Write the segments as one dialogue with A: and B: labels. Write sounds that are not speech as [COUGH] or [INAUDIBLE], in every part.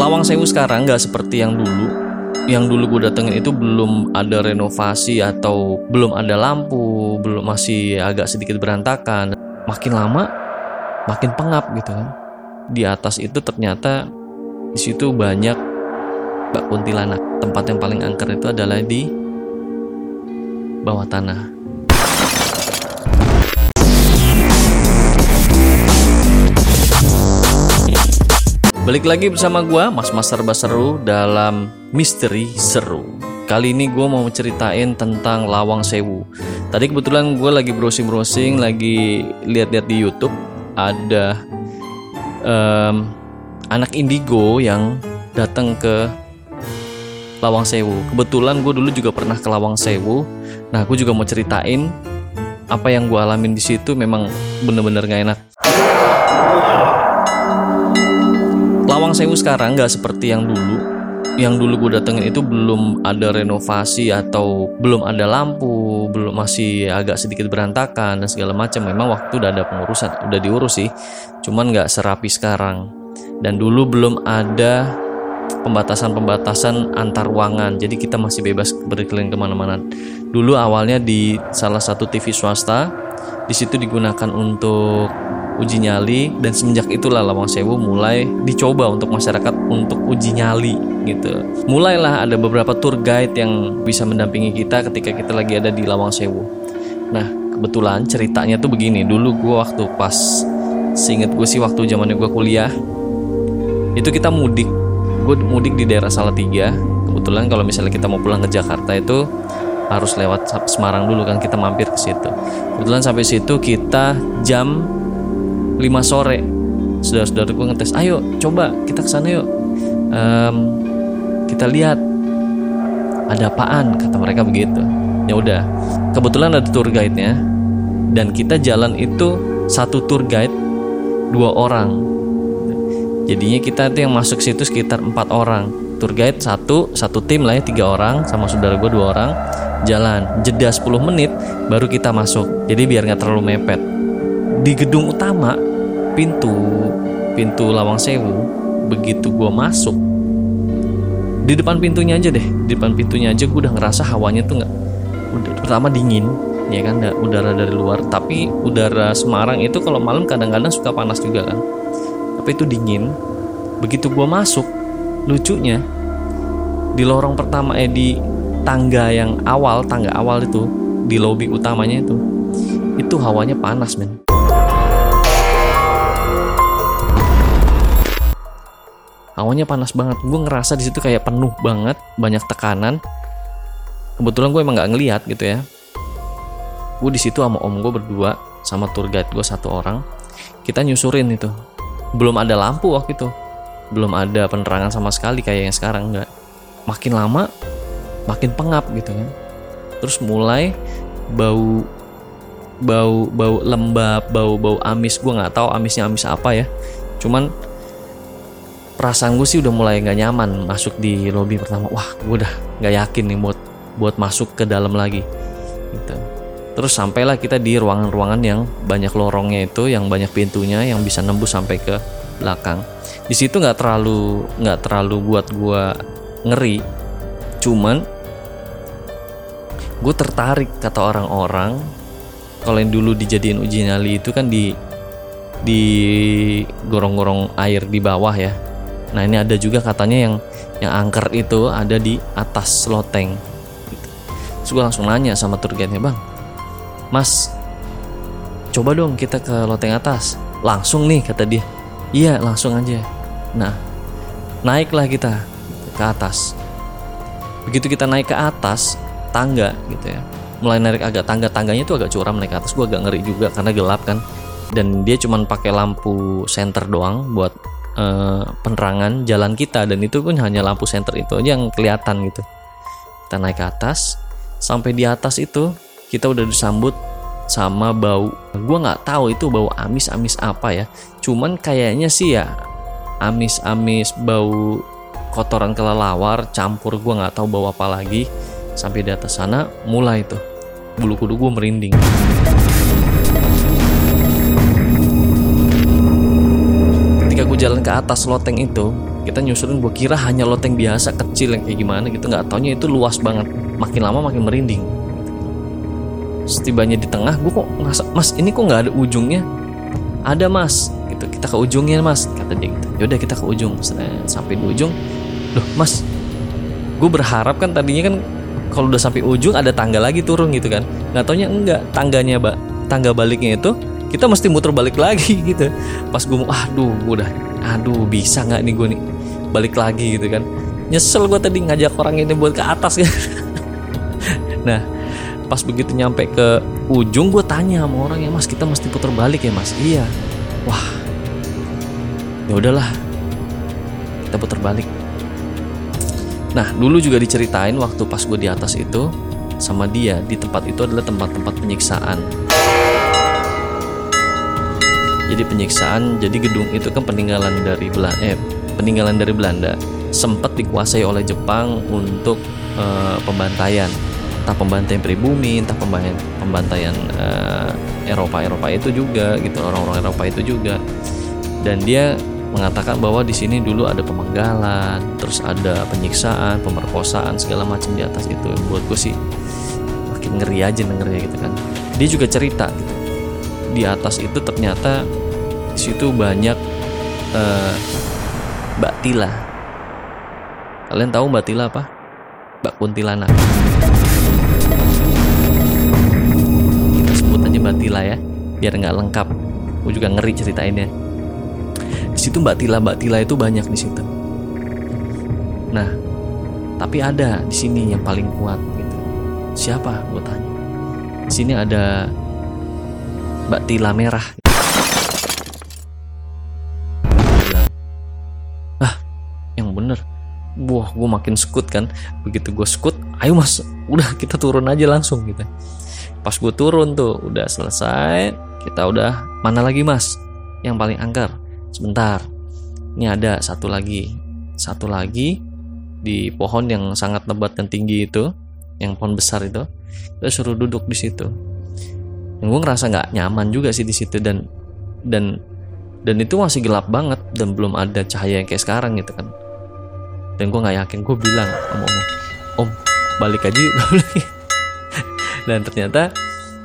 A: Lawang Sewu sekarang nggak seperti yang dulu. Yang dulu gue datengin itu belum ada renovasi atau belum ada lampu, belum masih agak sedikit berantakan. Makin lama, makin pengap gitu kan. Di atas itu ternyata di situ banyak bak kuntilanak. Tempat yang paling angker itu adalah di bawah tanah. Balik lagi bersama gua Mas Mas Serba Seru dalam Misteri Seru. Kali ini gue mau ceritain tentang Lawang Sewu. Tadi kebetulan gue lagi browsing-browsing, lagi lihat-lihat di YouTube ada em, anak indigo yang datang ke Lawang Sewu. Kebetulan gue dulu juga pernah ke Lawang Sewu. Nah, gue juga mau ceritain apa yang gue alamin di situ memang bener-bener gak enak. Lawang Sewu sekarang nggak seperti yang dulu. Yang dulu gue datengin itu belum ada renovasi atau belum ada lampu, belum masih agak sedikit berantakan dan segala macam. Memang waktu udah ada pengurusan, udah diurus sih. Cuman nggak serapi sekarang. Dan dulu belum ada pembatasan-pembatasan antar ruangan. Jadi kita masih bebas berkeliling ke mana-mana. Dulu awalnya di salah satu TV swasta, di situ digunakan untuk uji nyali dan semenjak itulah Lawang Sewu mulai dicoba untuk masyarakat untuk uji nyali gitu. Mulailah ada beberapa tour guide yang bisa mendampingi kita ketika kita lagi ada di Lawang Sewu. Nah kebetulan ceritanya tuh begini. Dulu gue waktu pas seinget gue sih waktu zamannya gue kuliah itu kita mudik. Gue mudik di daerah Salatiga. Kebetulan kalau misalnya kita mau pulang ke Jakarta itu harus lewat Semarang dulu kan kita mampir ke situ. Kebetulan sampai situ kita jam 5 sore. Saudara-saudaraku ngetes ayo coba kita ke sana yuk. Em, kita lihat ada apaan? Kata mereka begitu. Ya udah kebetulan ada tour guide-nya dan kita jalan itu satu tour guide dua orang. Jadinya kita itu yang masuk situ sekitar empat orang. Tour guide satu satu tim lah ya tiga orang sama saudara gue dua orang jalan. Jeda 10 menit baru kita masuk. Jadi biar nggak terlalu mepet. Di gedung utama pintu pintu Lawang Sewu begitu gue masuk di depan pintunya aja deh di depan pintunya aja gue udah ngerasa hawanya tuh nggak udah pertama dingin ya kan da- udara dari luar tapi udara Semarang itu kalau malam kadang-kadang suka panas juga kan tapi itu dingin begitu gue masuk lucunya di lorong pertama eh di tangga yang awal tangga awal itu di lobi utamanya itu itu hawanya panas men hawanya panas banget. Gue ngerasa di situ kayak penuh banget banyak tekanan. Kebetulan gue emang nggak ngelihat gitu ya. Gue di situ sama om gue berdua sama tour guide gue satu orang. Kita nyusurin itu. Belum ada lampu waktu itu. Belum ada penerangan sama sekali kayak yang sekarang nggak. Makin lama makin pengap gitu kan. Terus mulai bau bau bau lembab bau bau amis. Gue nggak tahu amisnya amis apa ya. Cuman perasaan gue sih udah mulai nggak nyaman masuk di lobby pertama. Wah gue udah nggak yakin nih buat buat masuk ke dalam lagi gitu. Terus sampailah kita di ruangan-ruangan yang banyak lorongnya itu yang banyak pintunya yang bisa nembus sampai ke belakang. Di situ nggak terlalu nggak terlalu buat gue ngeri cuman gue tertarik kata orang-orang. Kalau yang dulu dijadiin uji nyali itu kan di di gorong-gorong air di bawah ya Nah ini ada juga katanya yang yang angker itu ada di atas loteng. Terus gue langsung nanya sama tour guide-nya bang, Mas, coba dong kita ke loteng atas. Langsung nih kata dia. Iya langsung aja. Nah naiklah kita ke atas. Begitu kita naik ke atas tangga gitu ya. Mulai naik agak tangga tangganya itu agak curam naik ke atas. Gue agak ngeri juga karena gelap kan. Dan dia cuman pakai lampu senter doang buat eh, penerangan jalan kita. Dan itu pun hanya lampu senter itu aja yang kelihatan gitu. Kita naik ke atas. Sampai di atas itu kita udah disambut sama bau. Gue nggak tahu itu bau amis-amis apa ya. Cuman kayaknya sih ya amis-amis bau kotoran kelelawar campur gue nggak tahu bau apa lagi. Sampai di atas sana mulai tuh. Bulu kudu gue merinding jalan ke atas loteng itu kita nyusurin gue kira hanya loteng biasa kecil yang kayak gimana gitu. Nggak taunya itu luas banget. Makin lama makin merinding. Setibanya di tengah gue kok ngerasa mas ini kok nggak ada ujungnya? Ada mas. Gitu. Kita ke ujungnya mas kata dia gitu. Yaudah kita ke ujung. Sampai di ujung. Loh mas gue berharap kan tadinya kan kalau udah sampai ujung ada tangga lagi turun gitu kan. Nggak taunya enggak tangganya mbak tangga baliknya itu kita mesti muter balik lagi [LAUGHS] gitu. Pas gue mau aduh udah aduh bisa nggak nih gue nih balik lagi gitu kan. Nyesel gue tadi ngajak orang ini buat ke atas [LAUGHS] kan. Nah pas begitu nyampe ke ujung gue tanya sama orang ya mas kita mesti putar balik ya mas? Iya. Wah ya udahlah kita putar balik. Nah dulu juga diceritain waktu pas gue di atas itu sama dia di tempat itu adalah tempat-tempat penyiksaan jadi penyiksaan jadi gedung itu kan peninggalan dari Belanda eh, peninggalan dari Belanda. Sempat dikuasai oleh Jepang untuk uh, pembantaian. Entah pembantaian pribumi entah pembantaian pembantaian uh, Eropa Eropa itu juga gitu orang-orang Eropa itu juga. Dan dia mengatakan bahwa di sini dulu ada pemenggalan terus ada penyiksaan pemerkosaan segala macam di atas itu buat gue sih makin ngeri aja dengernya gitu kan. Dia juga cerita gitu. Di atas itu ternyata situ banyak uh, Mbak Tila. Kalian tahu Mbak Tila apa? Mbak Kuntilanak. Kita sebut aja Mbak Tila ya, biar nggak lengkap. Gue juga ngeri ceritainnya. Di situ Mbak Tila, Mbak Tila itu banyak di situ. Nah, tapi ada di sini yang paling kuat gitu. Siapa? Gue tanya. Di sini ada Mbak Tila merah. Wah, gue makin skut kan. Begitu gue skut, ayo mas, udah kita turun aja langsung gitu. Pas gue turun tuh, udah selesai. Kita udah mana lagi mas? Yang paling angker. Sebentar. Ini ada satu lagi. Satu lagi di pohon yang sangat lebat dan tinggi itu, yang pohon besar itu. Kita suruh duduk di situ yang gue ngerasa nggak nyaman juga sih di situ dan dan dan itu masih gelap banget dan belum ada cahaya yang kayak sekarang gitu kan dan gue nggak yakin gue bilang om om om balik aja yuk [LAUGHS] dan ternyata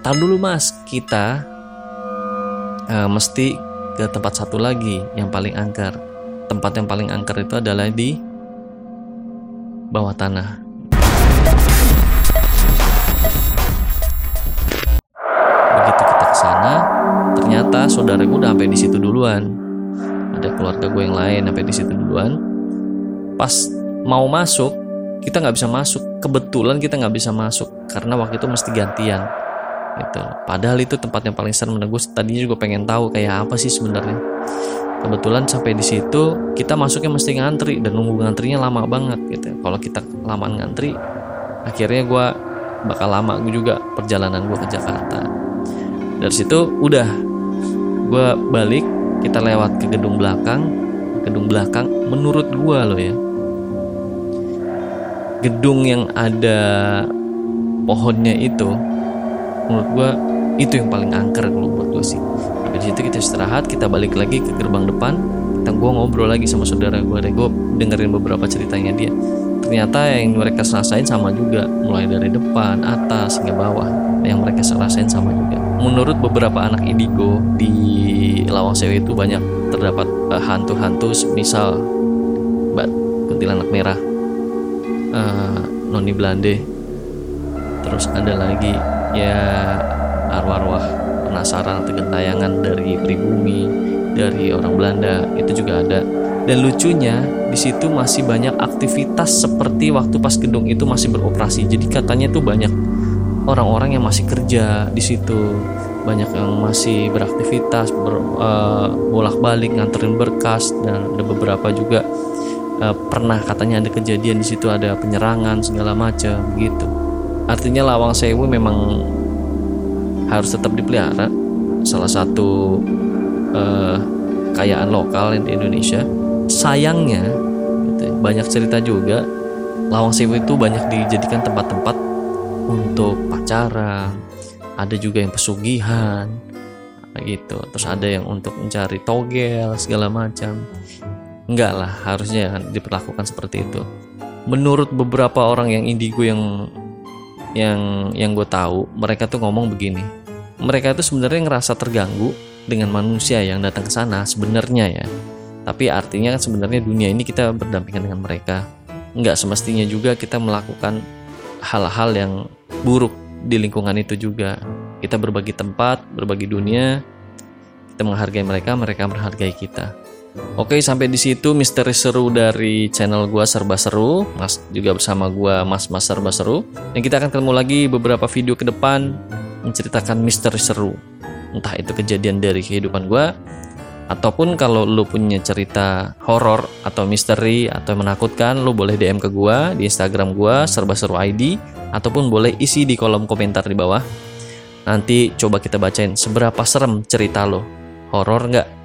A: tar dulu mas. Kita uh, mesti ke tempat satu lagi yang paling angker. Tempat yang paling angker itu adalah di bawah tanah. Ternyata saudara gue udah sampai di situ duluan. Ada keluarga gue yang lain sampai di situ duluan pas mau masuk kita nggak bisa masuk. Kebetulan kita nggak bisa masuk karena waktu itu mesti gantian gitu. Padahal itu tempat yang paling serem dan gue tadinya juga pengen tahu kayak apa sih sebenarnya. Kebetulan sampai di situ kita masuknya mesti ngantri dan nunggu ngantrinya lama banget gitu. Kalau kita lama ngantri akhirnya gue bakal lama gue juga perjalanan gue ke Jakarta. Dari situ udah. Gue balik kita lewat ke gedung belakang. Gedung belakang menurut gue loh ya gedung yang ada pohonnya itu menurut gue itu yang paling angker kalau buat gue sih. Dari situ kita istirahat kita balik lagi ke gerbang depan kita gue ngobrol lagi sama saudara gue deh. Gue dengerin beberapa ceritanya dia. Ternyata yang mereka rasain sama juga mulai dari depan atas hingga bawah yang mereka rasain sama juga. Menurut beberapa anak indigo di Lawang Sewu itu banyak terdapat uh, hantu-hantu misal Mbak Kuntilanak Merah uh, Noni Belande terus ada lagi ya arwah-arwah penasaran atau gentayangan dari pribumi dari orang Belanda itu juga ada. Dan lucunya di situ masih banyak aktivitas seperti waktu pas gedung itu masih beroperasi. Jadi katanya tuh banyak orang-orang yang masih kerja di situ, banyak yang masih beraktivitas, ber, uh, bolak-balik nganterin berkas dan ada beberapa juga uh, pernah katanya ada kejadian di situ ada penyerangan segala macam gitu. Artinya Lawang Sewu memang harus tetap dipelihara. Salah satu uh, kekayaan lokal di Indonesia sayangnya gitu, ya, banyak cerita juga Lawang Sewu itu banyak dijadikan tempat-tempat untuk pacaran ada juga yang pesugihan gitu terus ada yang untuk mencari togel segala macam Enggak lah, harusnya diperlakukan seperti itu. Menurut beberapa orang yang indigo yang yang yang gue tahu, mereka tuh ngomong begini. Mereka itu sebenarnya ngerasa terganggu dengan manusia yang datang ke sana sebenarnya ya. Tapi artinya kan sebenarnya dunia ini kita berdampingan dengan mereka. Enggak semestinya juga kita melakukan hal-hal yang buruk di lingkungan itu juga. Kita berbagi tempat, berbagi dunia, kita menghargai mereka, mereka menghargai kita. Oke, sampai di situ misteri seru dari channel gua Serba Seru, Mas juga bersama gua Mas Mas Serba Seru. Dan kita akan ketemu lagi beberapa video ke depan menceritakan misteri seru. Entah itu kejadian dari kehidupan gua ataupun kalau lu punya cerita horor atau misteri atau menakutkan, lu boleh DM ke gua di Instagram gua Serba Seru ID ataupun boleh isi di kolom komentar di bawah. Nanti coba kita bacain seberapa serem cerita lo. Horor nggak?